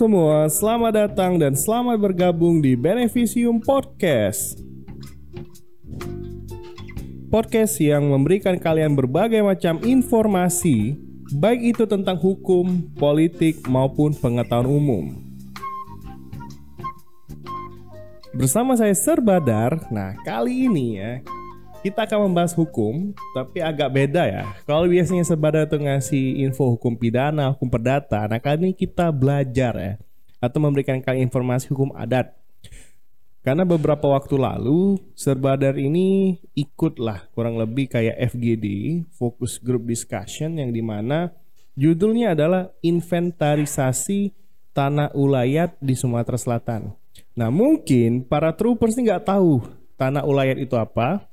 Semua, selamat datang dan selamat bergabung di Beneficium Podcast. Podcast yang memberikan kalian berbagai macam informasi, baik itu tentang hukum, politik, maupun pengetahuan umum. Bersama saya Serbadar, nah kali ini ya kita akan membahas hukum, tapi agak beda ya. Kalau biasanya sebada tuh ngasih info hukum pidana, hukum perdata, nah kali ini kita belajar ya, atau memberikan kalian informasi hukum adat. Karena beberapa waktu lalu Serbadar ini ikutlah kurang lebih kayak FGD, Focus Group Discussion yang di mana judulnya adalah inventarisasi tanah ulayat di Sumatera Selatan. Nah mungkin para troopers ini nggak tahu tanah ulayat itu apa,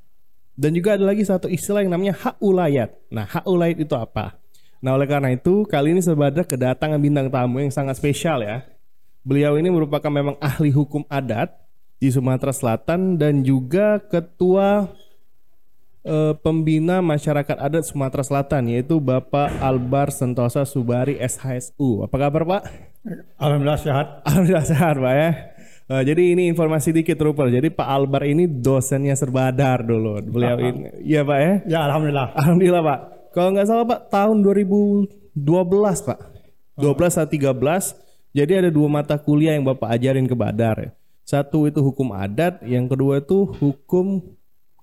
dan juga ada lagi satu istilah yang namanya hak ulayat. Nah, hak ulayat itu apa? Nah, oleh karena itu, kali ini Sebada kedatangan bintang tamu yang sangat spesial ya. Beliau ini merupakan memang ahli hukum adat di Sumatera Selatan dan juga ketua eh, pembina masyarakat adat Sumatera Selatan yaitu Bapak Albar Sentosa Subari SHSU. Apa kabar, Pak? Alhamdulillah sehat. Alhamdulillah sehat, Pak ya. Uh, jadi ini informasi dikit Rupert. Jadi Pak Albar ini dosennya Serbadar dulu. Beliau ini, iya Pak ya? Ya alhamdulillah. Alhamdulillah Pak. Kalau nggak salah Pak tahun 2012 Pak. 12 atau 13. Jadi ada dua mata kuliah yang Bapak ajarin ke Badar. Satu itu hukum adat, yang kedua itu hukum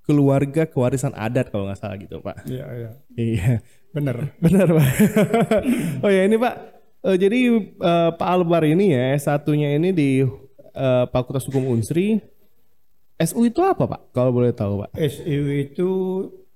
keluarga kewarisan adat kalau nggak salah gitu Pak. Iya iya. Iya. Bener. Benar Pak. oh ya ini Pak. Uh, jadi uh, Pak Albar ini ya satunya ini di uh, Fakultas Hukum Unsri. SU itu apa Pak? Kalau boleh tahu Pak. SU itu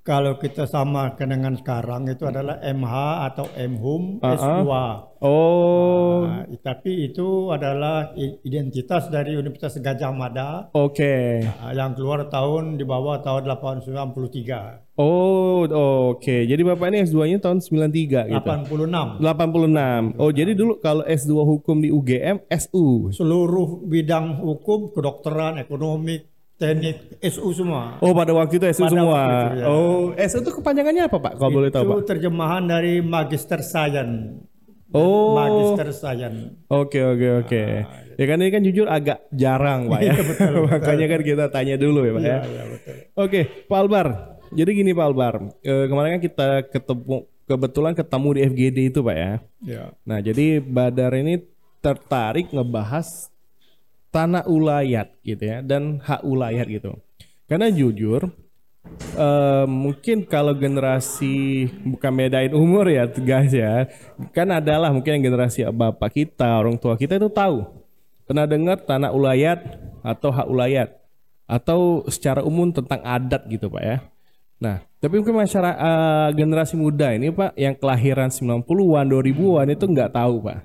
kalau kita sama dengan sekarang itu adalah MH atau MHUM Uh-uh. S2. Oh, Nah, tapi itu adalah identitas dari Universitas Gajah Mada oke. ah, yang keluar tahun di bawah tahun 1893. Oh, oke. Jadi Bapak ini S2-nya tahun 93 gitu. 86. 86. Oh, jadi dulu kalau S2 hukum di UGM SU. Seluruh bidang hukum, kedokteran, ekonomi, teknik, SU semua. Oh, pada waktu itu SU Pada semua. itu, ya. Oh, SU itu kepanjangannya apa Pak? Kalau boleh tahu itu Pak. terjemahan dari Magister Science. Oh. Magister Science. Oke oke oke. Ya kan ini kan jujur agak jarang pak ya. Iya, betul, betul. Makanya kan kita tanya dulu ya pak ya. Iya, iya, betul. Oke Pak Albar. Jadi gini Pak Albar. Eh, kemarin kan kita ketemu kebetulan ketemu di FGD itu pak ya. Ya. Nah jadi Badar ini tertarik ngebahas tanah ulayat gitu ya dan hak ulayat gitu. Karena jujur eh, mungkin kalau generasi bukan bedain umur ya guys ya kan adalah mungkin generasi bapak kita orang tua kita itu tahu. Pernah dengar tanah ulayat atau hak ulayat? Atau secara umum tentang adat gitu pak ya. Nah tapi mungkin masyarakat eh, generasi muda ini pak yang kelahiran 90-an 2000-an itu nggak tahu pak.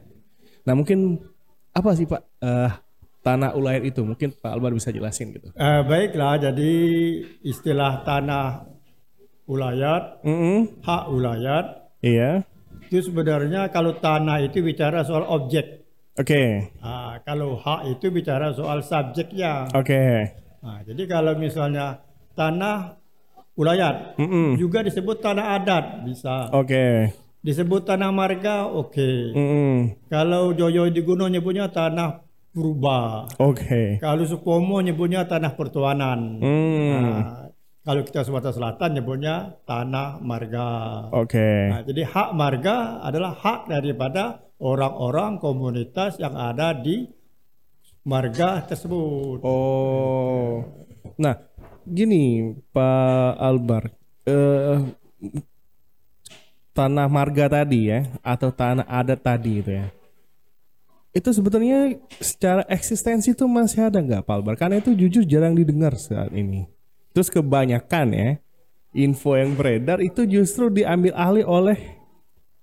Nah mungkin apa sih pak? Eh, tanah ulayat itu mungkin Pak Albar bisa jelasin gitu Eh, baiklah, jadi istilah tanah ulayat, Mm-mm. hak ulayat, iya itu sebenarnya kalau tanah itu bicara soal objek. oke Ah, kalau hak itu bicara soal subjeknya. oke Nah, jadi kalau misalnya tanah ulayat Mm-mm. juga disebut tanah adat bisa. oke Disebut tanah marga oke. Mm-mm. Kalau Joyo di Gunung nyebutnya tanah purba. oke Kalau Supomo nyebutnya tanah pertuanan. Hmm. Nah, kalau kita Sumatera Selatan nyebutnya tanah marga. oke Nah, jadi hak marga adalah hak daripada orang-orang komunitas yang ada di marga tersebut. Oh, nah gini Pak Albar, eh, tanah marga tadi ya, atau tanah adat tadi itu ya, itu sebetulnya secara eksistensi itu masih ada nggak Pak Albar? Karena itu jujur jarang didengar saat ini. Terus kebanyakan ya info yang beredar itu justru diambil alih oleh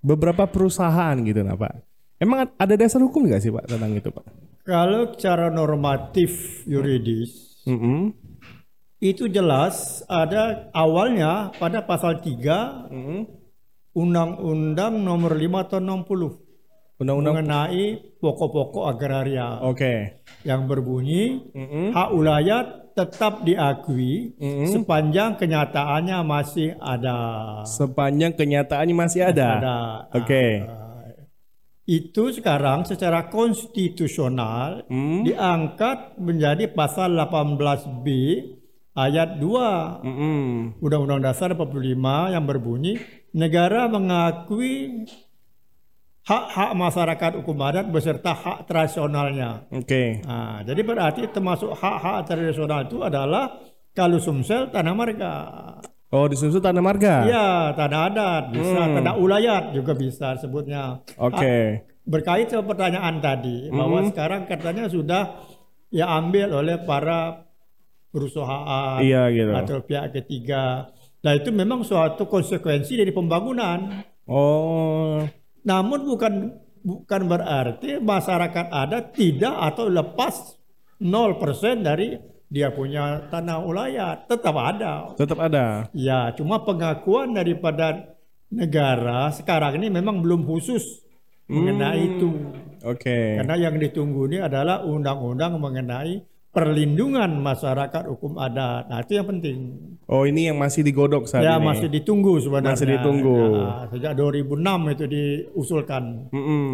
beberapa perusahaan gitu nah Pak. Emang ada dasar hukum nggak sih Pak tentang itu Pak? Kalau secara normatif yuridis Mm-mm. itu jelas ada awalnya pada pasal 3 Mm-mm. Undang-Undang nomor 5 tahun 60 Undang-undang mengenai pokok-pokok agraria Oke. yang berbunyi Mm-mm. hak ulayat tetap diakui Mm-mm. sepanjang kenyataannya masih ada. Sepanjang kenyataannya masih ada. Ada. Oke. Ah, itu sekarang secara konstitusional Hmm. diangkat menjadi pasal 18B ayat 2 Mm-mm. Undang-Undang Dasar 45 yang berbunyi negara mengakui hak-hak masyarakat hukum adat beserta hak tradisionalnya. Oke. Nah, jadi berarti termasuk hak-hak tradisional itu adalah kalau Sumsel tanah marga. Oh, di Sumsel tanah marga. Iya, tanah adat bisa, Hmm. tanah ulayat juga bisa sebutnya. Oke. Berkait sama pertanyaan tadi bahwa sekarang katanya sudah ya ambil oleh para perusahaan Iya gitu. atau pihak ketiga. Nah itu memang suatu konsekuensi dari pembangunan. Oh. Namun bukan bukan berarti masyarakat adat tidak atau lepas 0% dari dia punya tanah ulayat. Tetap ada. Tetap ada. Ya, cuma pengakuan daripada negara sekarang ini memang belum khusus mengenai itu. Oke. Karena yang ditunggu ini adalah undang-undang mengenai perlindungan masyarakat hukum adat. Nah, itu yang penting. Oh, ini yang masih digodok saat ya, ini. masih ditunggu sebenarnya. Masih ditunggu. Ya, sejak 2006 itu diusulkan. Mm-mm.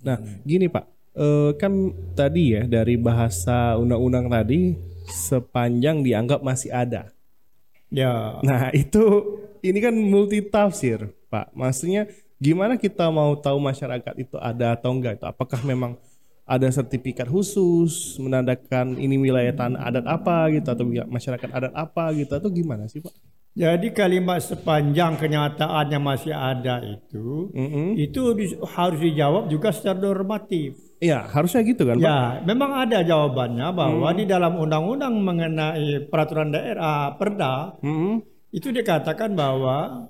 Nah, gini Pak, Eh, kan tadi ya dari bahasa undang-undang tadi sepanjang dianggap masih ada. Ya, Nah, itu ini kan multi tafsir, Pak. Maksudnya gimana kita mau tahu masyarakat itu ada atau enggak itu? Apakah memang ada sertifikat khusus menandakan ini wilayah tanah adat apa gitu atau masyarakat adat apa gitu atau gimana sih, Pak? jadi kalimat sepanjang kenyataannya masih ada itu, Mm-mm. itu di- harus dijawab juga secara normatif. Iya, harusnya gitu kan, Pak? Ya, memang ada jawabannya bahwa di dalam undang-undang mengenai peraturan daerah Perda Mm-mm. itu dikatakan bahwa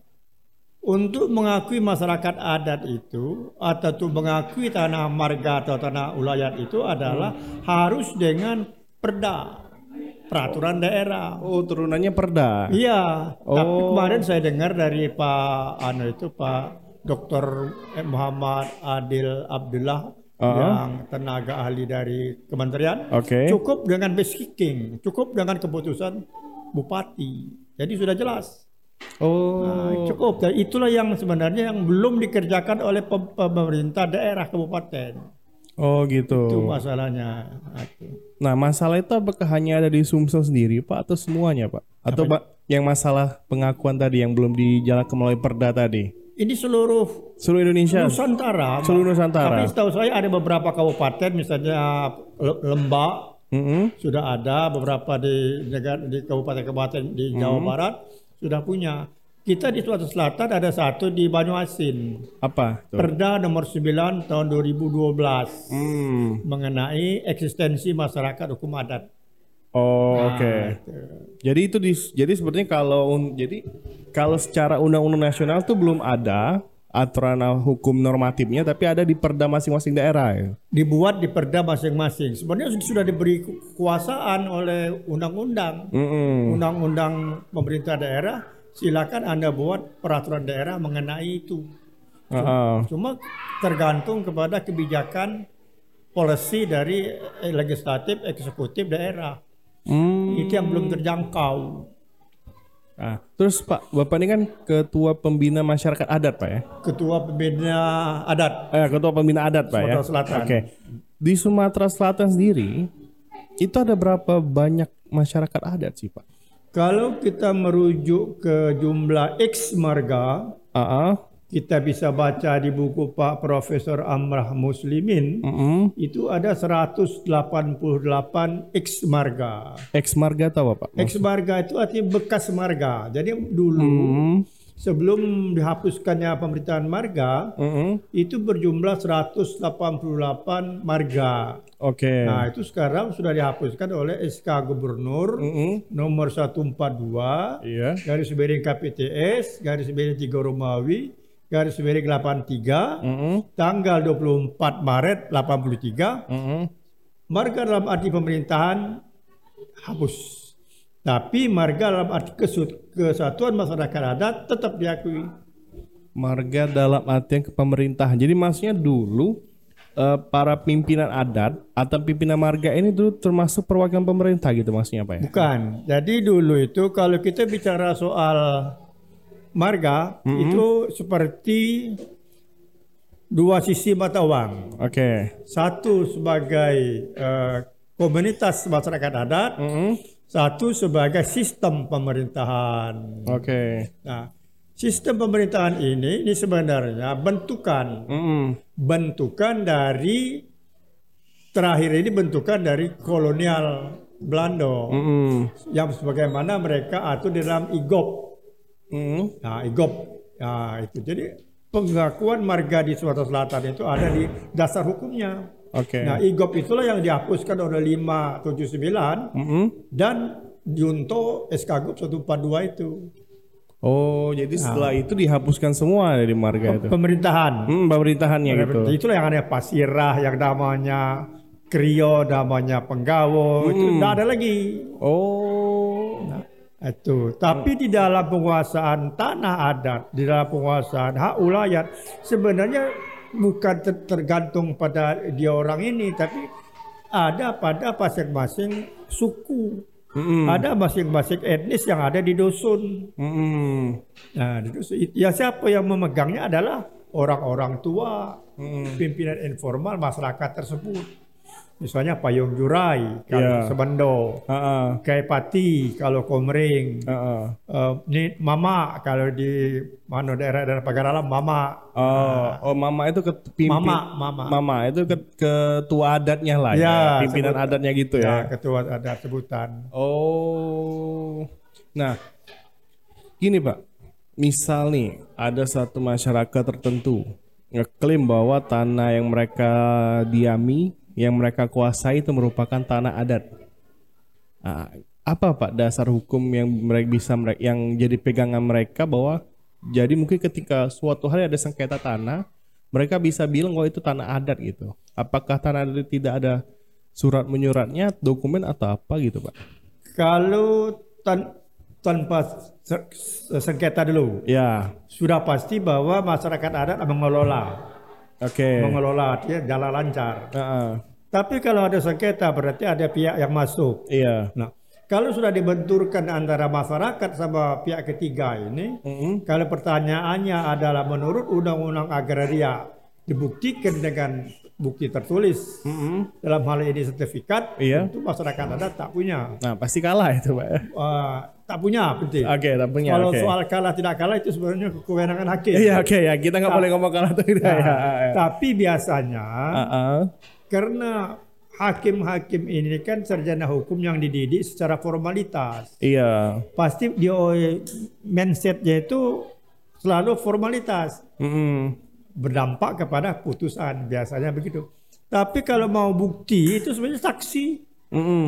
untuk mengakui masyarakat adat itu atau untuk mengakui tanah marga atau tanah ulayat itu adalah harus dengan perda peraturan daerah. Oh, turunannya perda. Iya, tapi Oh. kemarin saya dengar dari Pak Ano itu Pak Dr. Muhammad Adil Abdullah Uh-uh. yang tenaga ahli dari kementerian Oke. cukup dengan basiking, cukup dengan keputusan bupati. Jadi sudah jelas. Oh. Nah, cukup. Dan itulah yang sebenarnya yang belum dikerjakan oleh pem- pemerintah daerah kabupaten. Oh, gitu. Itu masalahnya. Nah. Nah, masalah itu apakah hanya ada di Sumsel sendiri, Pak, atau semuanya, Pak? Atau Pak, yang masalah pengakuan tadi yang belum dijalankan melalui perda tadi? Ini seluruh Seluruh Indonesia. Nusantara. Seluruh Nusantara. Tapi setahu saya ada beberapa kabupaten misalnya Le- Lembak Mm-mm. sudah ada beberapa di negara di kabupaten-kabupaten di Jawa Hmm. Barat sudah punya. Kita di Sulawesi Selatan ada satu di Banyuasin. Apa? Tuh. Perda nomor 9 tahun 2012 Hmm. mengenai eksistensi masyarakat hukum adat. Oh, Nah, oke. itu. Jadi itu di, jadi sepertinya kalau jadi kalau secara undang-undang nasional tuh belum ada aturan hukum normatifnya tapi ada di perda masing-masing daerah ya. Dibuat di perda masing-masing. Sebenarnya sudah diberi kekuasaan oleh undang-undang. Mm-mm. undang-undang pemerintah daerah, silakan Anda buat peraturan daerah mengenai itu. Heeh. Cuma tergantung kepada kebijakan policy dari legislatif, eksekutif daerah. Hmm. Itu yang belum terjangkau. Ah, terus Pak, Bapak ini kan ketua pembina masyarakat adat, Pak ya? Ketua pembina adat Eh, ketua pembina adat, Pak ya? Sumatera Selatan. Oke. Di Sumatera Selatan sendiri itu ada berapa banyak masyarakat adat sih, Pak? Kalau kita merujuk ke jumlah X marga, Ah, ah. kita bisa baca di buku Pak Profesor Amrah Muslimin, Mm-mm. itu ada 188 X marga. Ex marga tahu apa, Pak? Ex marga itu artinya bekas marga. Jadi dulu Hmm. Sebelum dihapuskannya pemerintahan marga Mm-mm. itu berjumlah 188 marga. Oke. Nah, itu sekarang sudah dihapuskan oleh SK Gubernur Mm-mm. nomor 142 Iya. garis miring KPTS garis miring 3 Romawi garis miring 83 Mm-mm. tanggal 24 Maret 83 Mm-mm. marga dalam arti pemerintahan hapus. Tapi marga dalam arti kesatuan masyarakat adat tetap diakui. Marga dalam artian kepemerintahan. Jadi maksudnya dulu eh, para pimpinan adat atau pimpinan marga ini dulu termasuk perwakilan pemerintah gitu maksudnya Pak ya? Bukan. Jadi dulu itu kalau kita bicara soal marga itu seperti dua sisi mata uang. Oke. Satu sebagai eh, komunitas masyarakat adat, Mm-mm. Satu sebagai sistem pemerintahan. Oke. Nah, sistem pemerintahan ini ini sebenarnya bentukan Mm-mm. bentukan dari terakhir ini bentukan dari kolonial Belanda Mm-mm. yang sebagaimana mereka atur di dalam IGOP. Mm-mm. Nah, IGOP. Nah, itu jadi pengakuan marga di Sumatera Selatan itu ada di dasar hukumnya. Oke. Nah, IGOP itulah yang dihapuskan oleh 579 Mm-mm. dan Junto SK GOP 142 itu. Oh, jadi setelah itu dihapuskan semua dari marga itu. Pemerintahan. Hmm, pemerintahannya gitu. Itulah yang ada pasirah, yang namanya Krio, namanya Penggawo, itu tidak ada lagi. Oh. Nah, itu. Tapi di dalam penguasaan tanah adat, di dalam penguasaan hak ulayat, sebenarnya bukan ter- tergantung pada dia orang ini, tapi ada pada masing-masing suku. Mm-mm. Ada masing-masing etnis yang ada di dusun. Mm-mm. Nah, di dusun itu- ya siapa yang memegangnya adalah orang-orang tua, pimpinan informal masyarakat tersebut. Misalnya Payung Jurai kalau Iya. Sebendo, Ah, Kai Pati kalau Komering, ah, ah. eh, ini Mama kalau di mana daerah-daerah pagar alam Mama. Oh, oh mama itu ke pimpin- Mama, Mama. Mama itu ke ketua adatnya lah ya, Ya, pimpinan sebut- adatnya gitu ya. Ya, ketua ada sebutan. Oh. Nah, gini Pak. Misal nih ada satu masyarakat tertentu ngeklaim bahwa tanah yang mereka diami, yang mereka kuasai itu merupakan tanah adat. Nah, apa Pak dasar hukum yang mereka bisa mereka yang jadi pegangan mereka bahwa jadi mungkin ketika suatu hari ada sengketa tanah, mereka bisa bilang bahwa itu tanah adat gitu. Apakah tanah adat itu tidak ada surat menyuratnya, dokumen atau apa gitu, Pak? Kalau tan- tanpa se- se- sengketa dulu, Ya, sudah pasti bahwa masyarakat adat mengelola, oke. mengelola dia jalan lancar. Heeh. Tapi kalau ada sengketa berarti ada pihak yang masuk. Iya. Nah, kalau sudah dibenturkan antara masyarakat sama pihak ketiga ini, Mm-mm. kalau pertanyaannya adalah menurut Undang-Undang Agraria dibuktikan dengan bukti tertulis Mm-mm. dalam hal ini sertifikat, Iya. itu masyarakat adat tak punya. Nah, pasti kalah itu, Pak. Eh, tak punya penting. Oke, tak punya. Kalau Oke. soal kalah tidak kalah itu sebenarnya kewenangan hakim. Iya, oke ya. Kita nggak boleh ngomong kalah atau tidak Nah, ya. ya. Tapi biasanya Heeh. karena hakim-hakim ini kan sarjana hukum yang dididik secara formalitas. Iya. Pasti dia mindsetnya itu selalu formalitas Mm-mm. Berdampak kepada putusan biasanya begitu. Tapi kalau mau bukti itu sebenarnya saksi. Mm-mm.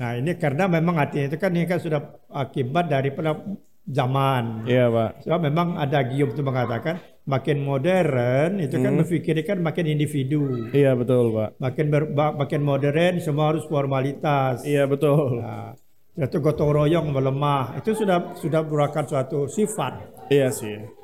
Nah ini karena memang artinya itu kan ini kan sudah akibat daripada zaman. Iya, Pak. Sebab memang ada Gium itu mengatakan makin modern itu kan memikirkan makin individu. Iya, betul, Pak. Makin ber, makin modern semua harus formalitas. Iya, betul. Nah, suatu gotong royong melemah itu sudah sudah merupakan suatu sifat. Iya sih.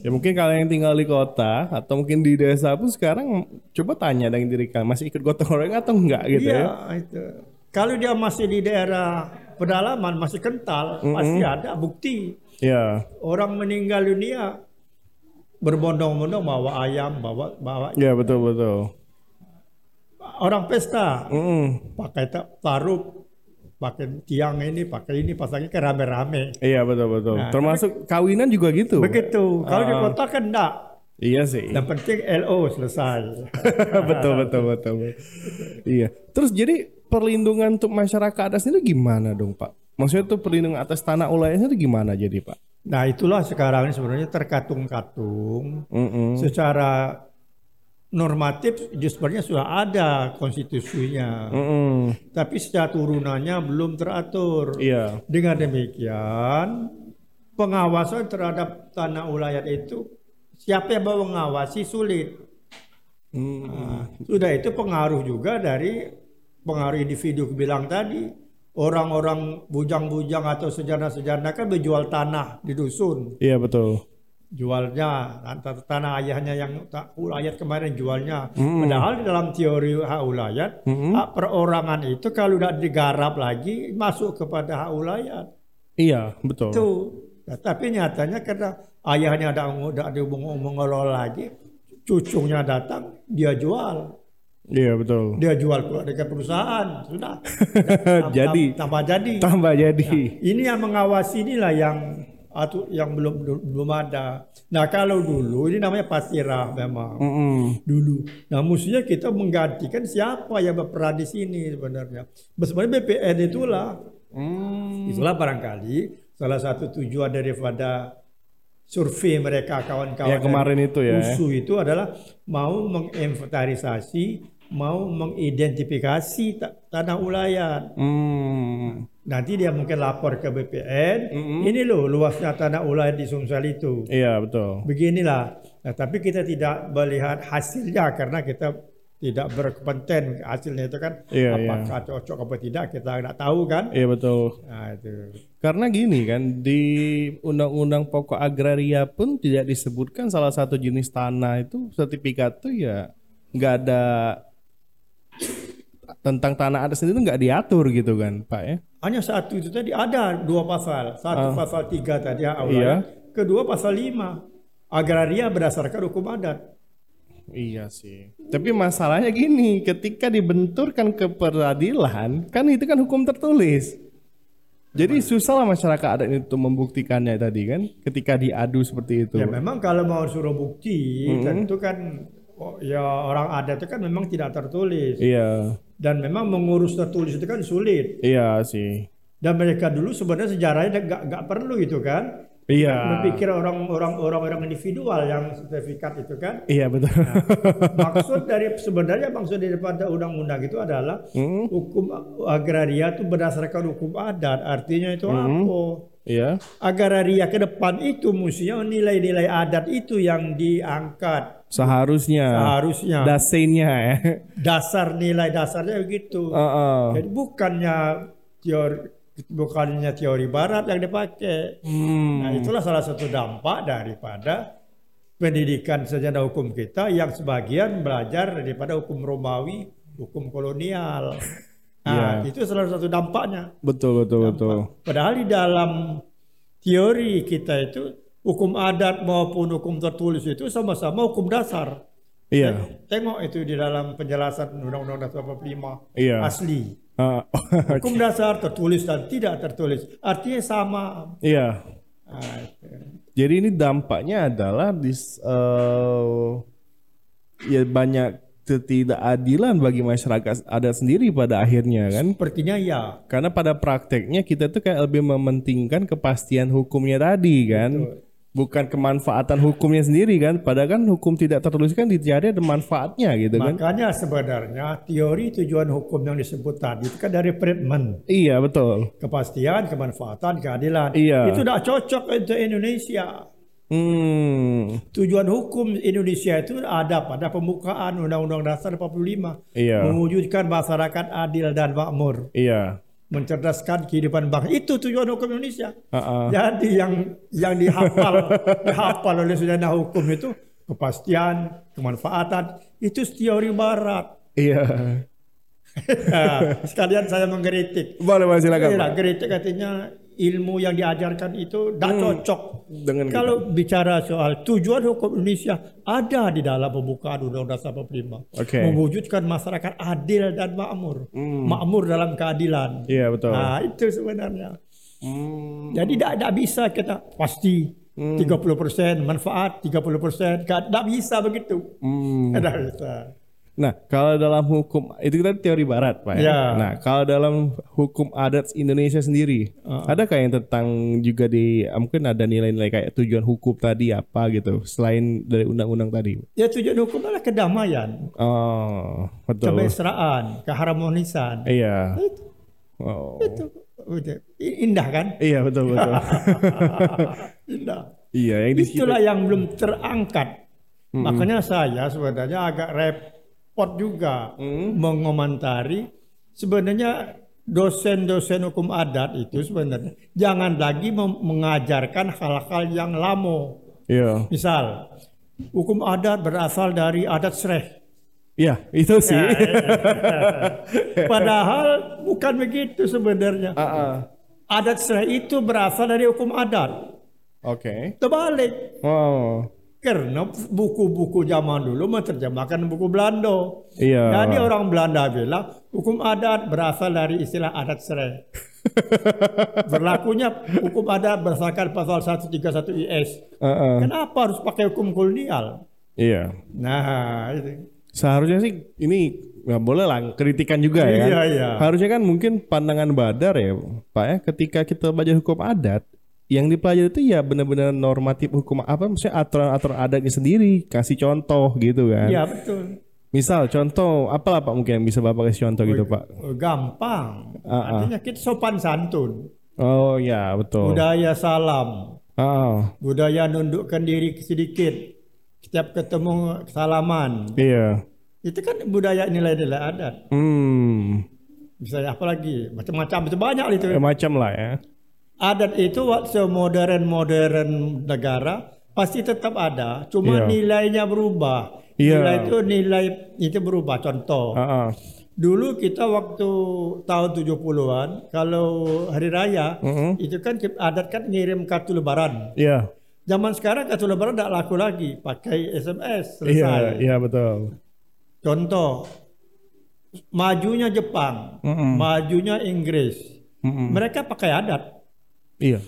Ya mungkin kalian yang tinggal di kota atau mungkin di desa pun sekarang coba tanya dengan diri kalian masih ikut gotong royong atau enggak gitu Iya ya. itu. Kalau dia masih di daerah pedalaman masih kental pasti ada bukti Iya. orang meninggal dunia berbondong-bondong bawa ayam bawa bawa Iya, betul betul. orang pesta Mm-mm. pakai ta- taruh pakai tiang ini pakai ini pasangnya kan rame-rame Iya, betul betul. Nah, Termasuk kawinan juga gitu. begitu kalau di Ah. kota kan enggak Iya sih. yang penting LO selesai betul betul betul. betul. iya. Terus jadi perlindungan untuk masyarakat adat sendiri gimana dong, Pak? Maksudnya tuh perlindungan atas tanah ulayahnya itu gimana jadi, Pak? nah itulah sekarang ini sebenarnya terkatung-katung Mm-mm. secara normatif sebenarnya sudah ada konstitusinya Mm-mm. tapi secara turunannya belum teratur Iya. dengan demikian pengawasan terhadap tanah ulayat itu siapa yang mau mengawasi sulit Mm. Nah, sudah itu pengaruh juga dari pengaruh individu bilang tadi orang-orang bujang-bujang atau sejana-sejana kan berjual tanah di dusun Iya betul. Jualnya antara tanah ayahnya yang tak ulayat kemarin jualnya padahal di dalam teori hak ulayat hak perorangan itu kalau udah digarap lagi masuk kepada hak ulayat Iya betul. itu Nah, tapi nyatanya karena ayahnya ada ada mengelola lagi cucunya datang, dia jual. Iya betul. Dia jual ke dekat perusahaan, sudah. Jadi. tambah jadi. Tambah jadi. Ini yang mengawasi inilah yang atau yang belum belum ada. Nah kalau dulu ini namanya pasirah memang Mm-mm. dulu. Nah mestinya kita menggantikan siapa yang berperan di sini sebenarnya. Sebenarnya BPN itulah Hmm. itulah barangkali salah satu tujuan daripada survei mereka kawan-kawan Ya, kemarin itu ya. USU itu adalah mau menginventarisasi, mau mengidentifikasi ta- tanah ulayan. Hmm. Nanti dia mungkin lapor ke BPN, ini loh luasnya tanah ulayan di Sumsel itu. Iya betul. Beginilah. Nah, tapi kita tidak melihat hasilnya karena kita tidak berkompeten hasilnya itu kan Iya, apakah cocok apa tidak kita nggak tahu kan. Iya betul. Nah, itu. Karena gini kan di Undang-Undang Pokok Agraria pun tidak disebutkan salah satu jenis tanah itu sertifikat tuh ya nggak ada tentang tanah adat sendiri nggak diatur gitu kan Pak ya? Hanya satu itu tadi ada dua pasal. Satu pasal tiga tadi ya, awalnya. Iya. Kedua pasal lima agraria berdasarkan hukum adat. Iya sih. Tapi masalahnya gini, ketika dibenturkan ke peradilan, kan itu kan hukum tertulis. Jadi susah lah masyarakat adat itu membuktikannya tadi kan, ketika diadu seperti itu. Ya memang kalau mau suruh bukti tentu kan oh, ya orang adat itu kan memang tidak tertulis Iya, dan memang mengurus tertulis itu kan sulit. iya sih. Dan mereka dulu sebenarnya sejarahnya nggak nggak perlu itu kan. Iya. Berpikir orang-orang orang-orang individual yang sertifikat itu kan. Iya betul. Maksud dari sebenarnya maksud daripada undang-undang itu adalah Hmm. hukum agraria itu berdasarkan hukum adat. Artinya itu Hmm. apa? Iya. Agraria ke depan itu mestinya nilai-nilai adat itu yang diangkat Seharusnya. seharusnya. Dasennya ya. Dasar nilai dasarnya begitu. Heeh. Jadi bukannya teori bukannya teori barat yang dipakai. Hmm. Nah, itulah salah satu dampak daripada pendidikan sejarah hukum kita yang sebagian belajar daripada hukum Romawi, hukum kolonial. Nah, itu salah satu dampaknya. Betul betul betul. Padahal di dalam teori kita itu hukum adat maupun hukum tertulis itu sama-sama hukum dasar. Iya. Tengok itu di dalam penjelasan Undang-Undang Dasar 45 Iya. asli. Ah, Hukum dasar tertulis dan tidak tertulis artinya sama. iya. Nah, itu. Jadi ini dampaknya adalah dis, eh, ya banyak ketidakadilan bagi masyarakat adat sendiri pada akhirnya kan. Sepertinya ya. Karena pada prakteknya kita tuh kayak lebih mementingkan kepastian hukumnya tadi kan. Bukan kemanfaatan hukumnya sendiri kan. Padahal kan hukum tidak tertulis kan dicari ada manfaatnya gitu kan. Makanya sebenarnya teori tujuan hukum yang disebut tadi itu kan dari Friedman. Iya betul. Kepastian, kemanfaatan, keadilan. Iya. Itu tidak cocok untuk Indonesia. Hmm. Tujuan hukum Indonesia itu ada pada pembukaan Undang-Undang Dasar 45. Iya. Mewujudkan masyarakat adil dan makmur. Iya. Mencerdaskan kehidupan bangsa. Itu tujuan hukum Indonesia. Ah-ah. Jadi yang yang dihafal dihafal oleh sejarah hukum itu kepastian, kemanfaatan itu teori barat. Iya. Nah, sekalian saya mengkritik. Boleh Mas silakan. Iya, kritik katanya ilmu yang diajarkan itu tidak cocok. Dengan Kalau bicara soal tujuan hukum Indonesia ada di dalam pembukaan Undang-Undang Dasar 45. Oke. Mewujudkan masyarakat adil dan makmur. Makmur dalam keadilan. Iya betul. Nah, itu sebenarnya. Hmm. Jadi tidak bisa kita pasti 30% manfaat, 30% tidak bisa begitu. Hmm. Tidak bisa. Nah, kalau dalam hukum itu kita teori barat, Pak. Ya? Ya. Nah, kalau dalam hukum adat Indonesia sendiri, adakah yang tentang juga di ah, mungkin ada nilai-nilai kayak tujuan hukum tadi apa gitu, selain dari undang-undang tadi? Ya tujuan hukum adalah kedamaian, Oh, betul. kemesraan, keharmonisan. Iya. Itu, Oh. itu indah kan? Iya, betul betul. Indah. iya, yang. Itulah yang belum terangkat. Makanya saya sebenarnya agak repot juga mengomentari sebenarnya dosen-dosen hukum adat itu sebenarnya jangan lagi mengajarkan hal-hal yang lamo. Iya. Misal hukum adat berasal dari adat Sreh. Iya, itu sih. Padahal bukan begitu sebenarnya. Ah, ah. Adat Sreh itu berasal dari hukum adat. Oke. Terbalik. Oh. Karena buku-buku zaman dulu menerjemahkan buku Belanda. Iya. Jadi orang Belanda bilang hukum adat berasal dari istilah adat serai. Berlakunya hukum adat berdasarkan pasal 131 IS. Heeh. Kenapa harus pakai hukum kolonial? Iya. Nah, itu. Seharusnya sih ini nggak boleh lah kritikan juga ya. Iya, iya. Harusnya kan mungkin pandangan Badar ya, Pak ya. Ketika kita belajar hukum adat, yang dipelajari itu ya benar-benar normatif hukum apa maksudnya aturan-aturan adatnya sendiri, kasih contoh gitu kan. Iya betul. Misal contoh apa Pak mungkin yang bisa Bapak kasih contoh gitu Pak? Gampang. Ah, ah. Artinya kita sopan santun. Oh ya betul. Budaya salam. Ah, Budaya nundukkan diri sedikit. Setiap ketemu salaman. iya. Itu kan budaya nilai-nilai adat. Hmm. Misalnya apa lagi? Macam-macam itu banyak itu. Ya, macam lah ya. Adat itu waktu modern-modern negara pasti tetap ada, cuma Iya. nilainya berubah. Iya. Nilai itu nilai itu berubah. Contoh, Ah, ah. dulu kita waktu tahun 70-an kalau hari raya Mm-mm. itu kan adat kan ngirim kartu lebaran. Iya. Zaman sekarang kartu lebaran tidak laku lagi, pakai SMS Iya, selesai. iya betul. Contoh, majunya Jepang, Mm-mm. majunya Inggris, Mm-mm. mereka pakai adat. Iya.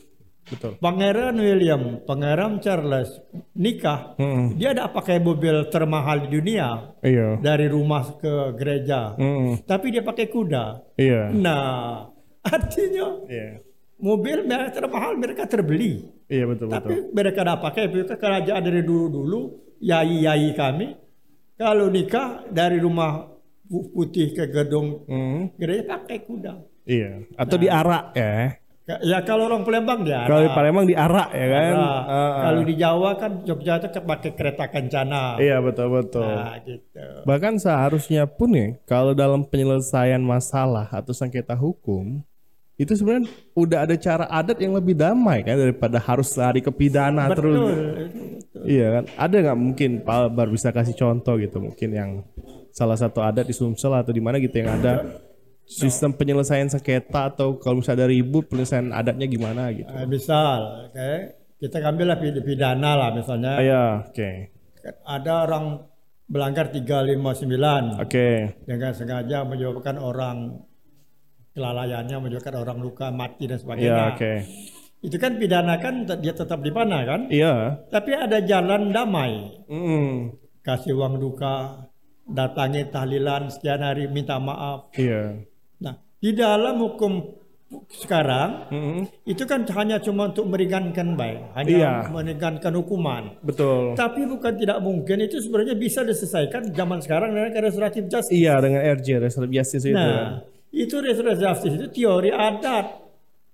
Betul. Pangeran William, Pangeran Charles nikah, Mm-mm. dia tidak pakai mobil termahal di dunia Iya. dari rumah ke gereja, Mm-mm. tapi dia pakai kuda. Iya. Nah, artinya Iya. mobil mereka termahal mereka terbeli, Iya betul betul. tapi mereka tidak pakai. Mereka kerajaan dari dulu-dulu, yai-yai kami, kalau nikah dari rumah pu- putih ke gedung Mm. gereja pakai kuda. Iya. Atau diarak ya. Ya kalau orang Palembang dia. Kalau di Palembang diarak ya kan. Nah, Ah, ah. Kalau di Jawa kan Jogja itu pakai kereta kencana. Iya betul betul. Nah, gitu. Bahkan seharusnya pun ya, kalau dalam penyelesaian masalah atau sengketa hukum, itu sebenarnya udah ada cara adat yang lebih damai kan daripada harus lari ke pidana terus. Betul. Iya kan? Ada nggak mungkin Pak Albar bisa kasih contoh gitu mungkin yang salah satu adat di Sumsel atau di mana gitu yang ada sistem penyelesaian sengketa atau kalau misalnya ada ribut penyelesaian adatnya gimana gitu. Nah, misal, oke, kita ambillah pid- pidana lah misalnya. Ah, ya, oke. Ada orang melanggar 359 Oke. dengan sengaja menyebabkan orang kelalaiannya menyebabkan orang luka mati dan Iya, sebagainya. oke. Itu kan pidana kan dia tetap di mana kan? Iya. Tapi ada jalan damai. Mm, Kasih uang duka, datangi tahlilan sekian hari minta maaf. Iya. Nah, di dalam hukum sekarang Mm, itu kan hanya cuma untuk meringankan baik, hanya Iya. meringankan hukuman. Betul. Tapi bukan tidak mungkin itu sebenarnya bisa diselesaikan zaman sekarang dengan restoratif justice. Iya dengan RJ Restoratif Justice itu. Nah, itu restoratif justice itu teori adat.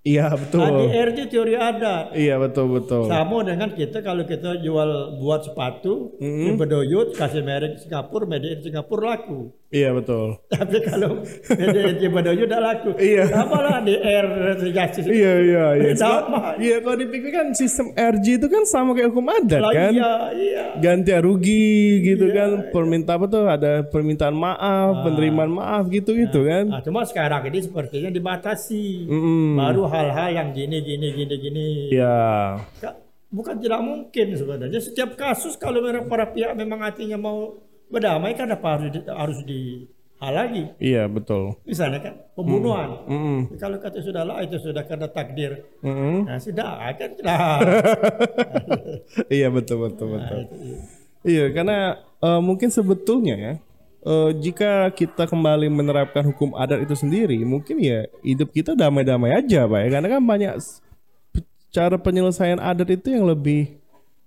Iya betul. ADRJ teori adat. Iya betul betul. Sama dengan kita kalau kita jual buat sepatu, di Bedoyut kasih merek Singapura, made in Singapura laku. Iya betul. Tapi kalau in Bedoyut tidak laku. Iya. Sama lah di R justice. Iya iya iya. Sama. Iya kalau dipikir kan sistem RJ itu kan sama kayak hukum adat kan. Iya, iya. Ganti rugi gitu kan. Permintaan apa tuh ada permintaan maaf, penerimaan maaf gitu gitu kan. Nah, cuma sekarang ini sepertinya dibatasi. Mm-mm. Baru hal-hal yang gini, gini, gini, gini. Iya. Ka- Bukan tidak mungkin sebenarnya. Setiap kasus kalau para pihak memang hatinya mau berdamai kan apa harus di, harus dihalangi. Iya betul. Misalnya kan pembunuhan. Mm-mm. Kalau kata sudah lah itu sudah karena takdir. Mm-mm. Nah, sudah kan sudah. iya betul betul betul. Nah, itu, iya. Iya, karena eh, mungkin sebetulnya ya, eh, jika kita kembali menerapkan hukum adat itu sendiri, mungkin ya hidup kita damai-damai aja, pak. ya. Karena kan banyak cara penyelesaian adat itu yang lebih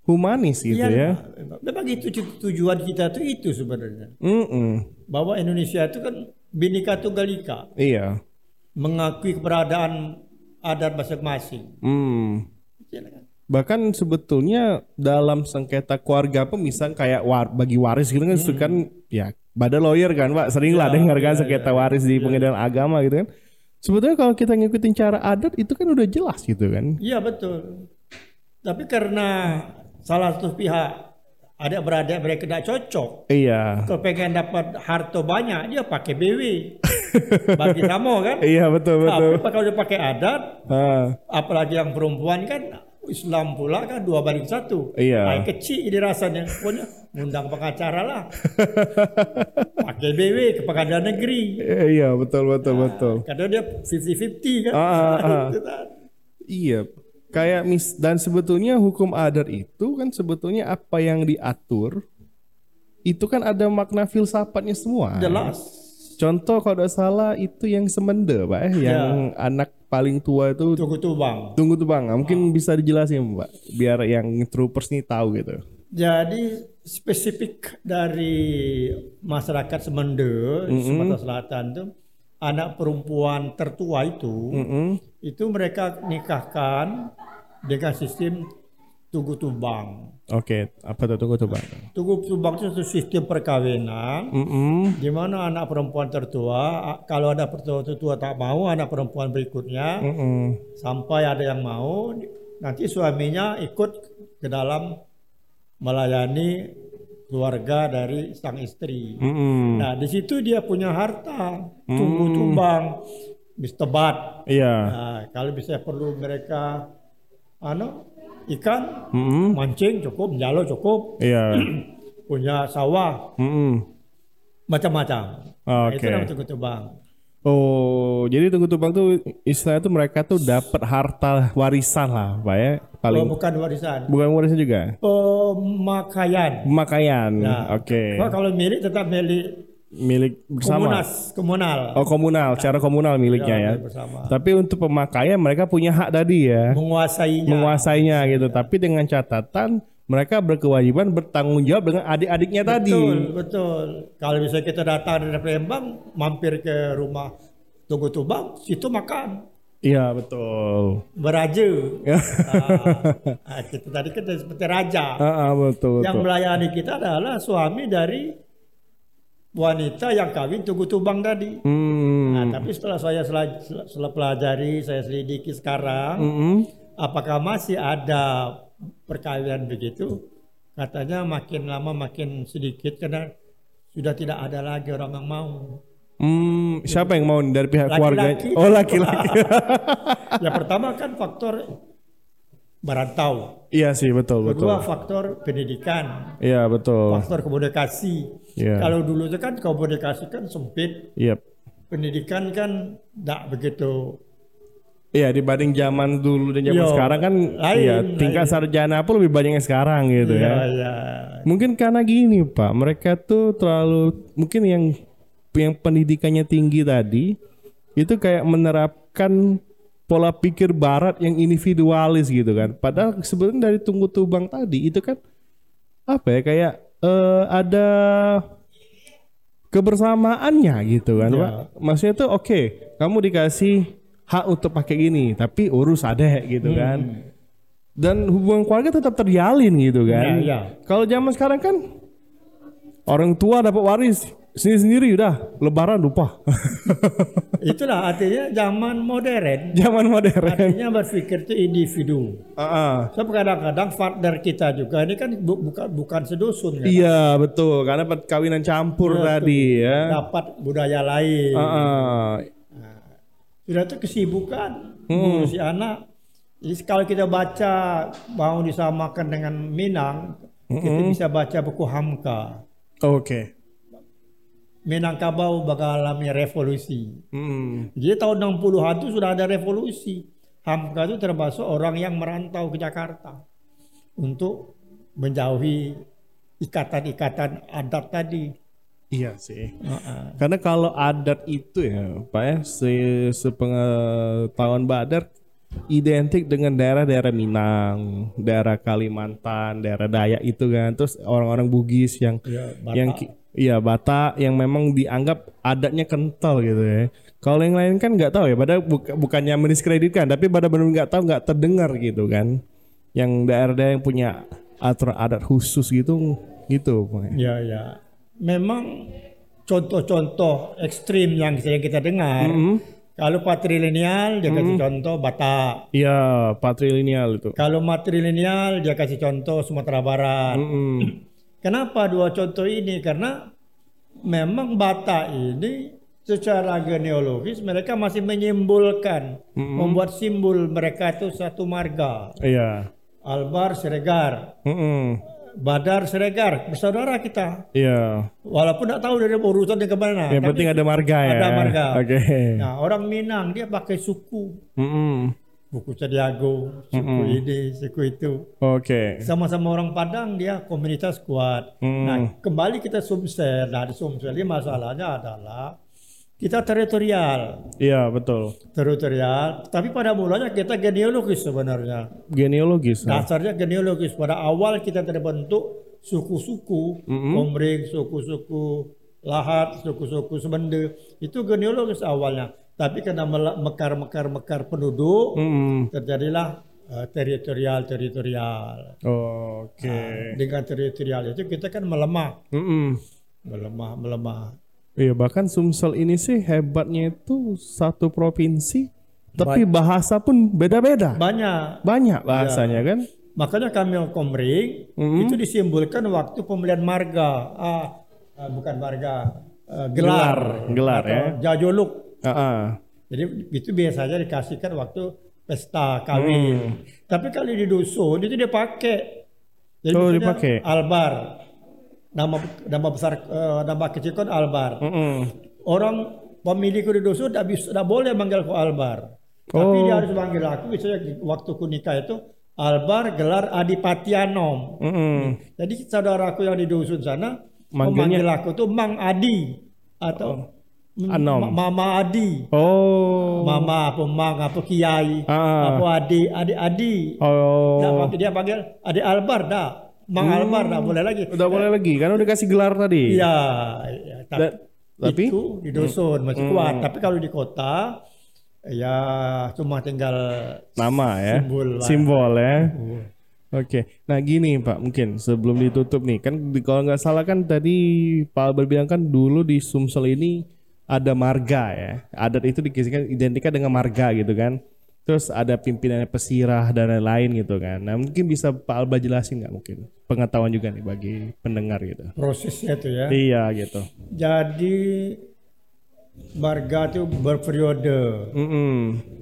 humanis gitu Iya, ya. memang- memang itu tu- tujuan kita tuh itu sebenarnya. Mm-mm. Bahwa Indonesia itu kan binika tunggal ika, Iya. mengakui keberadaan adat masing-masing. Hmm. Iya kan? Bahkan sebetulnya dalam sengketa keluarga pun misal kayak war, bagi waris gitu kan, kan ya pada lawyer kan pak sering lah dengar kan sengketa waris di pengadilan agama gitu kan. Sebetulnya kalau kita ngikutin cara adat itu kan udah jelas gitu kan. Iya betul. Tapi karena salah satu pihak adik beradik mereka tidak cocok, Iya. kalau pengen dapat harta banyak dia pakai BW. Bagi kamu kan? Iya betul betul. Tapi kalau dia pakai adat, Ah, apalagi yang perempuan kan Islam pula kan dua banding satu. Iya. Nah, kecil ini rasanya. Pokoknya undang pengacara lah. Pakai BW ke pengadilan negeri. Iya betul betul betul. Karena dia 50-50 kan. Ah, ah, ah. Itu tadi. Iya. Kayak mis dan sebetulnya hukum adat itu kan sebetulnya apa yang diatur itu kan ada makna filsafatnya semua. Jelas. Contoh kalau tidak salah itu yang semende, Pak, eh, yang anak paling tua itu Tunggu tuh bang. tunggu tuh Bang. Mungkin bisa dijelasin, Pak, biar yang troopers nih tahu gitu. Jadi spesifik dari masyarakat Semende, Sumatera Selatan itu anak perempuan tertua itu, Mm-mm. itu mereka nikahkan dengan sistem tunggu tubang. Oke, apa tuh tunggu tuh, Bang? Tunggu tubang itu sistem perkawinan Mm-mm. di mana anak perempuan tertua kalau ada perempuan tertua tak mau anak perempuan berikutnya Mm-mm. sampai ada yang mau nanti suaminya ikut ke dalam melayani keluarga dari sang istri. Mm-mm. Nah, di situ dia punya harta, tunggu tumbang, bis tebat. Iya. Nah, kalau bisa perlu mereka anu ikan Mm-mm. mancing cukup, jalo cukup, Iya. punya sawah Mm-mm. macam-macam. Nah, Oke. Itu namanya tunggu tumbang. Oh, jadi tunggu tumbang tuh istilahnya tuh mereka tuh dapat harta warisan lah, Pak ya. Oh, Paling bukan warisan. bukan warisan juga. Pemakaian. Pemakaian. Nah, Oke. Kalau- Kalau milik tetap milik Milik bersama. komunas, komunal. Oh, komunal, secara komunal miliknya ya. milik bersama. Tapi untuk pemakaian mereka punya hak tadi ya, Menguasainya. menguasainya gitu. Tapi dengan catatan mereka berkewajiban bertanggung jawab dengan adik-adiknya tadi. Betul, betul. Kalau bisa kita datang dari Palembang, mampir ke rumah Tunggu Tubang, situ makan. Iya betul. Beraja. Ah, kita tadi kan seperti raja. Ah, ah, betul Yang betul. melayani kita adalah suami dari wanita yang kawin Tunggu Tubang tadi. Hmm. Nah, tapi setelah saya sela- setelah pelajari, saya selidiki sekarang, Mm-mm. apakah masih ada perkawinan begitu? Katanya makin lama makin sedikit karena sudah tidak ada lagi orang yang mau. Hmm, siapa yang mau dari pihak Laki-laki. keluarga? Oh laki-laki. Yang pertama kan faktor merantau. iya sih betul betul. Kedua faktor pendidikan, Iya betul. faktor komunikasi. Iya. Kalau dulu itu kan komunikasi kan sempit, Iya. pendidikan kan tidak begitu. Iya dibanding zaman dulu dan zaman Yo, sekarang kan lain, iya, tingkat sarjana pun lebih banyak yang sekarang gitu Iya, ya. iya. Mungkin karena gini Pak, mereka tuh terlalu mungkin yang yang pendidikannya tinggi tadi itu kayak menerapkan pola pikir barat yang individualis gitu kan. Padahal sebenarnya dari tunggu tubang tadi itu kan apa ya kayak eh, ada kebersamaannya gitu kan, Ya. Pak. Maksudnya tuh oke, kamu dikasih hak untuk pakai gini, tapi urus adek gitu kan. Dan hubungan keluarga tetap terjalin gitu kan. Ya, ya. Kalau zaman sekarang kan orang tua dapat waris sendiri-sendiri udah lebaran lupa. Itulah artinya zaman modern. zaman modern. Artinya berpikir itu individu. Ah, ah. Sebab kadang-kadang partner kita juga ini kan bu- bukan bukan sedusun kan. Iya betul karena perkawinan campur Betul. tadi ya. Dapat budaya lain. Ah, ah. Sudah itu kesibukan ngurusi anak. Jadi kalau kita baca mau disamakan dengan Minang, kita bisa baca buku Hamka. Oke. Minangkabau mengalami revolusi. Hmm. Jadi tahun 60-an itu sudah ada revolusi. Hamka itu termasuk orang yang merantau ke Jakarta untuk menjauhi ikatan-ikatan adat tadi. Iya sih. Heeh. Karena kalau adat itu ya, Pak ya, se sepengetahuan Badar identik dengan daerah-daerah Minang, daerah Kalimantan, daerah Dayak itu kan. Terus orang-orang Bugis yang Ya, Batak. yang ki- iya Batak yang memang dianggap adatnya kental gitu ya. Kalau yang lain kan nggak tahu ya, padahal buk- bukannya mendiskreditkan, tapi pada benar nggak tahu, nggak terdengar gitu kan. Yang daerah-daerah yang punya aturan adat khusus gitu, gitu. Pak. Ya, ya. Memang contoh-contoh ekstrim yang sering kita dengar. Kalau patrilineal dia kasih contoh Batak. Iya, patrilineal itu. Kalau matrilineal dia kasih contoh Sumatera Barat. Mm-mm. Kenapa dua contoh ini? Karena memang Batak ini secara genealogis mereka masih menyimbolkan, membuat simbol mereka itu satu marga. Iya. Albar Siregar, Mm-mm. Badar Siregar, bersaudara kita. Iya. Walaupun tidak tahu dari urutannya ke mana. Yang tapi penting ada marga ya. ada marga. Oke. Nah, orang Minang dia pakai suku. Mm-mm. Buku Cediago, suku ini, suku itu. Oke. Sama-sama orang Padang dia komunitas kuat. Mm. Nah, kembali kita Sumsel. Nah, di Sumsel ini masalahnya adalah kita teritorial. Iya betul. Teritorial, tapi pada mulanya kita genealogis sebenarnya. Genealogis. ya? Dasarnya genealogis. Pada awal kita terbentuk suku-suku, Komering, suku-suku Lahat, suku-suku Semende. Itu genealogis awalnya. Tapi karena mekar-mekar-mekar penduduk, Mm-mm. terjadilah eh, teritorial-teritorial. Oke. Dengan teritorial itu kita kan melemah, Mm-mm. melemah, melemah. Iya bahkan Sumsel ini sih hebatnya itu satu provinsi, tapi bahasa pun beda-beda. Banyak. Banyak bahasanya kan. Makanya kami Komering itu disimbolkan waktu pembelian marga. Ah, ah, bukan marga, eh, gelar. Gelar, atau ya. Jajoluk. Ah, ah. Jadi itu biasanya dikasihkan waktu pesta kawin. Tapi kalau di dusun itu dia pakai. Jadi Oh, dipakai. Albar. Nama nama besar eh, nama kecil kan Albar. Mm-mm. Orang pemilikku di dusun tidak bisa tidak boleh manggil aku Albar. Tapi Oh. dia harus manggil aku misalnya waktu ku nikah itu Albar gelar Adipatianom. Mm-mm. Jadi saudaraku yang di dusun sana Manggilnya- memanggil aku tuh Mang Adi atau Anom. Ma- Mama Adi. Oh. Mama apa Mang apa Kiai Ah. apa Adi Adi Adi. Oh. Nah, waktu dia panggil Adi Albar dah. Mang Albar dah boleh lagi. Udah boleh lagi kan udah kasih gelar tadi. Iya, iya. Tapi, Da- tapi itu di dusun masih kuat. Tapi kalau di kota ya cuma tinggal nama ya. Simbol lah. Simbol ya. Oke, nah gini Pak, mungkin sebelum ditutup nih, kan kalau nggak salah kan tadi Pak Albert bilang kan dulu di Sumsel ini ada marga ya, adat itu dikisahkan identiknya dengan marga gitu kan, terus ada pimpinannya pesirah dan lain-lain gitu kan. Nah mungkin bisa Pak Albert jelasin nggak mungkin pengetahuan juga nih bagi pendengar gitu. prosesnya itu ya. Iya gitu. Jadi marga itu berperiode. Mm-mm.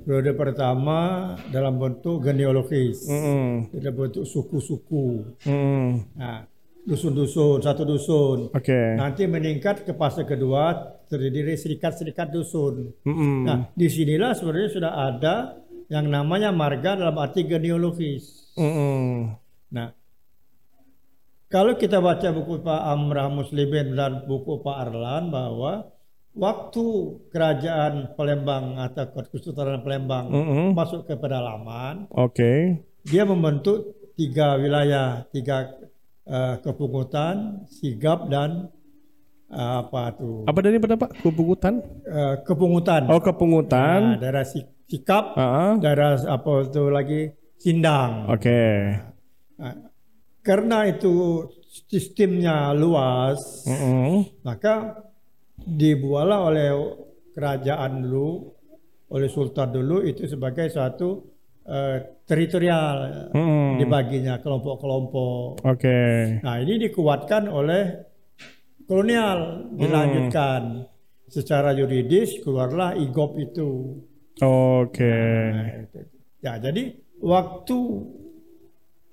Periode pertama dalam bentuk genealogis, Mm-mm. dalam bentuk suku-suku. Mm-mm. Nah, dusun-dusun, satu dusun. Oke. Nanti meningkat ke fase kedua terdiri serikat-serikat dusun. Mm-mm. Nah, di sinilah sebenarnya sudah ada yang namanya marga dalam arti genealogis. Mm-mm. Nah, kalau kita baca buku Pak Amrah Muslimin dan buku Pak Arlan bahwa waktu kerajaan Palembang atau Kesultanan Palembang Mm-mm. masuk ke pedalaman, Oke. dia membentuk tiga wilayah, tiga eh, kepungutan, sigap dan apa tuh Apa dari pada Pak? Kepungutan? eh, kepungutan. Oh kepungutan. Nah, daerah Si- sikap, Ah, ah. daerah apa itu lagi sindang. Oke. Nah, karena itu sistemnya luas, Mm-mm. maka dibuatlah oleh kerajaan dulu, oleh sultan dulu itu sebagai suatu eh, teritorial Mm-mm. dibaginya kelompok-kelompok. Oke. Nah ini dikuatkan oleh kolonial, dilanjutkan secara yuridis keluarlah IGOP itu. Oke. Nah, itu. Ya jadi waktu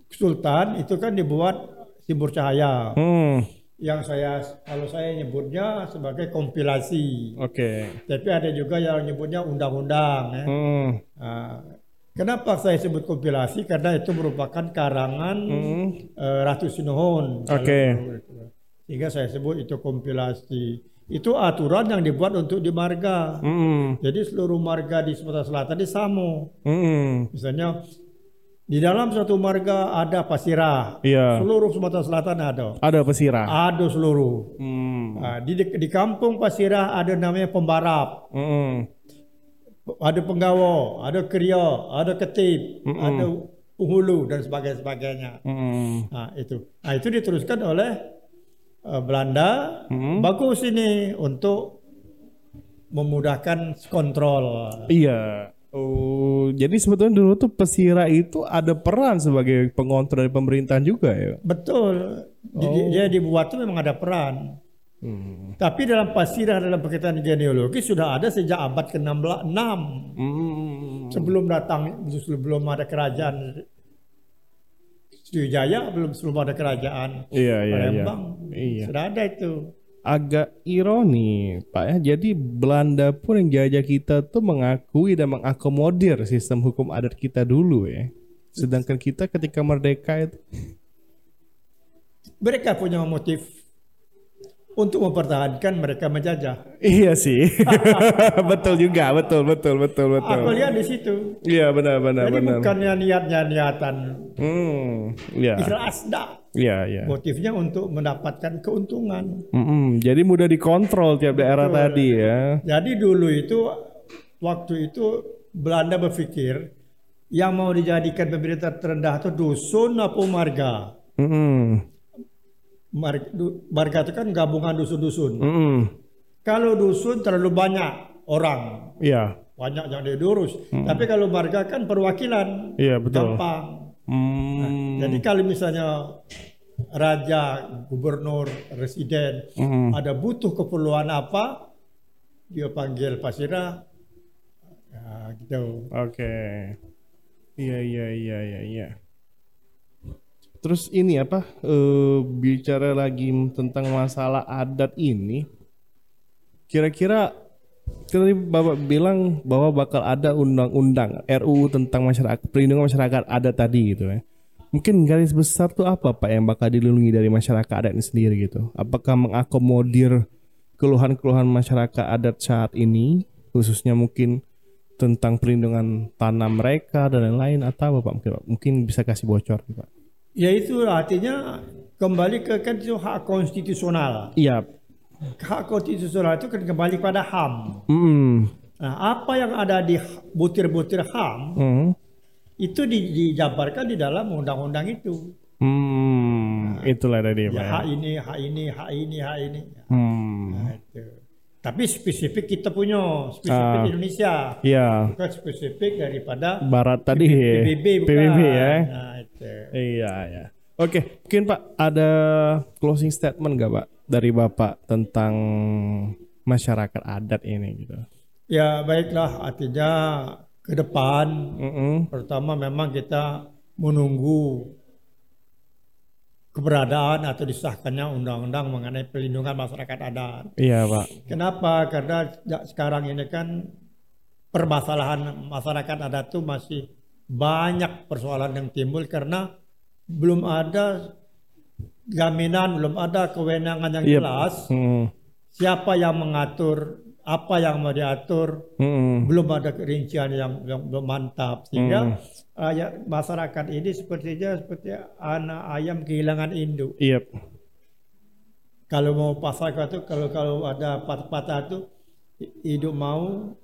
sultan itu kan dibuat simbol cahaya Hmm. yang saya kalau saya nyebutnya sebagai kompilasi. Oke. Tapi ada juga yang nyebutnya undang-undang. ya. Hmm. Nah, kenapa saya sebut kompilasi? Karena itu merupakan karangan eh, Ratu Sinuhun. Hmm. Oke. Kalau- Sehingga saya sebut itu kompilasi. Itu aturan yang dibuat untuk di marga. Hmm. Jadi seluruh marga di Sumatera Selatan di sama. Hmm. Misalnya di dalam satu marga ada pasirah. Iya. Seluruh Sumatera Selatan ada. Ada pesirah. Ada seluruh. Hmm. Nah, di, di kampung pasirah ada namanya pembarap. Hmm. ada penggawa, ada kriya, ada ketip, ada penghulu dan sebagainya sebagainya. Hmm. Nah, itu. Nah, itu diteruskan oleh eh, Belanda. Bagus ini untuk memudahkan kontrol. Iya. Oh, jadi sebetulnya dulu tuh pesirah itu ada peran sebagai pengontrol dari pemerintahan juga ya. Betul. Di- Dia dibuat itu memang ada peran. Tapi dalam pasirah dalam berkaitan genealogi sudah ada sejak abad ke-16 Hmm. sebelum datang sebelum ada kerajaan Sriwijaya belum sebelum ada kerajaan Iya, iya, iya. Palembang Iya. sudah ada itu. Agak ironi, Pak ya. Jadi Belanda pun yang jajah kita tuh mengakui dan mengakomodir sistem hukum adat kita dulu ya. Sedangkan kita ketika merdeka itu Mereka punya motif untuk mempertahankan mereka menjajah. Iya sih. betul juga, betul, betul, betul, betul. Aku lihat di situ. Iya benar benar Jadi benar. bukannya niatnya niatan Hmm, iya. ikhlas dah. Iya, iya. Motifnya untuk mendapatkan keuntungan. Mm-mm, Jadi mudah dikontrol tiap daerah tadi ya. Jadi dulu itu waktu itu Belanda berpikir yang mau dijadikan pemerintah terendah itu dusun apa marga. Mm-mm, Mar- du- Marga itu kan gabungan dusun-dusun. mm-mm. Kalau dusun terlalu banyak orang, Iya, banyak yang diurus. Tapi kalau marga kan perwakilan, iya betul. gampang. Hmm, Jadi kalau misalnya raja, gubernur, residen mm-mm. ada butuh keperluan apa, dia panggil Pasira, ya, gitu. Oke. Iya iya iya iya iya. Terus ini apa? eh, bicara lagi tentang masalah adat ini. Kira-kira tadi Bapak bilang bahwa bakal ada undang-undang RUU tentang masyarakat perlindungan masyarakat adat tadi gitu ya. Mungkin garis besar tuh apa Pak yang bakal dilindungi dari masyarakat adat ini sendiri gitu? Apakah mengakomodir keluhan-keluhan masyarakat adat saat ini khususnya mungkin tentang perlindungan tanah mereka dan lain-lain atau apa Pak mungkin, mungkin bisa kasih bocor Pak. Ya itu artinya kembali ke kan itu hak konstitusional. Iya. Hak konstitusional itu kan kembali pada HAM. Mm. Nah, apa yang ada di butir-butir HAM Mm. itu di- dijabarkan di dalam undang-undang itu. Hmm, itulah tadi. Ya, hak ini, hak ini, hak ini, hak ini. Hmm. Nah, itu. Tapi spesifik kita punya, spesifik Ah. Indonesia. Iya, Bukan spesifik daripada barat tadi PBB. PBB ya. Nah. Iya, ya. Oke, mungkin Pak ada closing statement nggak Pak dari Bapak tentang masyarakat adat ini gitu. Ya baiklah, artinya ke depan Mm-mm. pertama memang kita menunggu keberadaan atau disahkannya undang-undang mengenai pelindungan masyarakat adat. Iya Pak. Kenapa? Karena sekarang ini kan permasalahan masyarakat adat itu masih banyak persoalan yang timbul karena belum ada jaminan, belum ada kewenangan yang Yep. jelas Mm. siapa yang mengatur, apa yang mau diatur, Mm-mm. belum ada kerincian yang, yang belum mantap sehingga rakyat masyarakat ini sepertinya seperti anak ayam kehilangan induk. Iya. Kalau mau pasal itu kalau kalau ada patah-patah itu hidup mau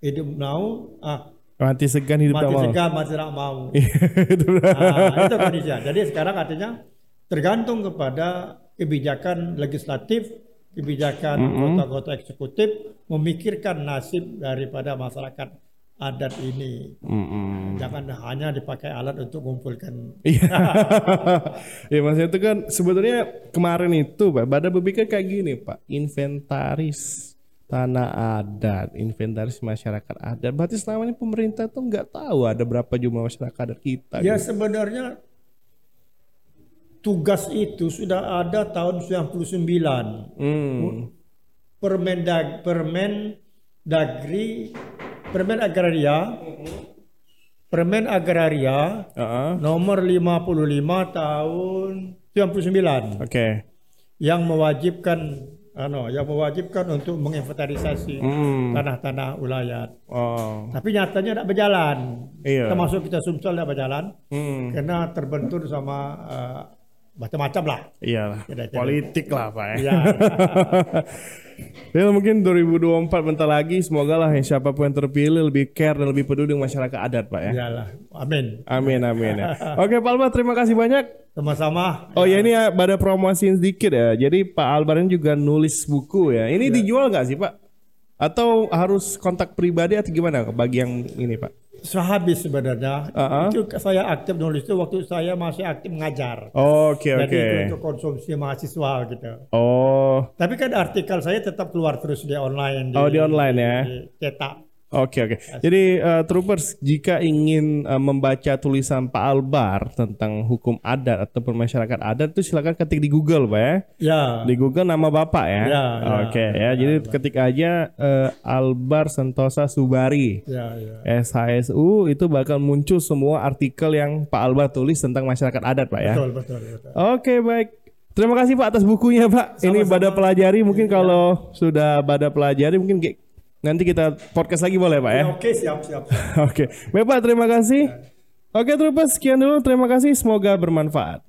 hidup mau ah Mati segan hidup tak mati mau. segar mati tidak mau. Itu benar. Nah, itu kondisinya. Jadi sekarang artinya tergantung kepada kebijakan legislatif, kebijakan kota-kota eksekutif memikirkan nasib daripada masyarakat adat ini. Mm-mm. Jangan hanya dipakai alat untuk mengumpulkan. Iya. ya maksudnya itu kan sebetulnya kemarin itu Pak, Badan berpikir kayak gini Pak, inventaris tanah adat, inventaris masyarakat adat. Berarti selama ini pemerintah tuh nggak tahu ada berapa jumlah masyarakat adat kita. Ya gitu. sebenarnya tugas itu sudah ada tahun 99. Hmm. Permendag Permen Dagri Permen Agraria Permen Agraria Heeh. nomor 55 tahun 99 Oke. yang mewajibkan ano yang mewajibkan untuk menginventarisasi Hmm. tanah-tanah ulayat. Oh. Tapi nyatanya tidak berjalan. Iya. Termasuk kita Sumsel tidak berjalan Hmm. karena terbentur sama eh, macam-macam lah. Iyalah. Kira-kira. Politik lah Pak ya. Ya. Ya mungkin 2024 bentar lagi semoga lah yang siapa pun yang terpilih lebih care dan lebih peduli dengan masyarakat adat Pak ya. Iyalah. Amin. Amin amin ya. Oke Pak Albar terima kasih banyak. Sama-sama. Oh ya ini ya pada promosiin sedikit ya. Jadi Pak Albar ini juga nulis buku ya. Ini dijual nggak sih Pak? Atau harus kontak pribadi atau gimana bagi yang ini Pak? Sehabis sebenarnya. Uh-uh. Itu saya aktif nulis itu waktu saya masih aktif mengajar. Oke Jadi oke. itu untuk konsumsi mahasiswa gitu. Oh Tapi kan artikel saya tetap keluar terus di online. Oh, di online ya? Di cetak. Oke oke. Jadi uh, troopers jika ingin uh, membaca tulisan Pak Albar tentang hukum adat atau masyarakat adat itu silakan ketik di Google, Pak ya. Ya. Di Google nama Bapak ya. Ya, ya, oke ya. Jadi ketik aja uh, Albar Sentosa Subari. Ya, ya. SHSU itu bakal muncul semua artikel yang Pak Albar tulis tentang masyarakat adat, Pak ya. Betul, betul, betul. Oke baik. Terima kasih Pak atas bukunya Pak. Ini Bada pelajari mungkin kalau sudah Bada pelajari mungkin ki- nanti kita podcast lagi boleh Pak ya. Oke, siap, siap. Oke. Baik Pak terima kasih. Oke terus sekian dulu terima kasih semoga bermanfaat.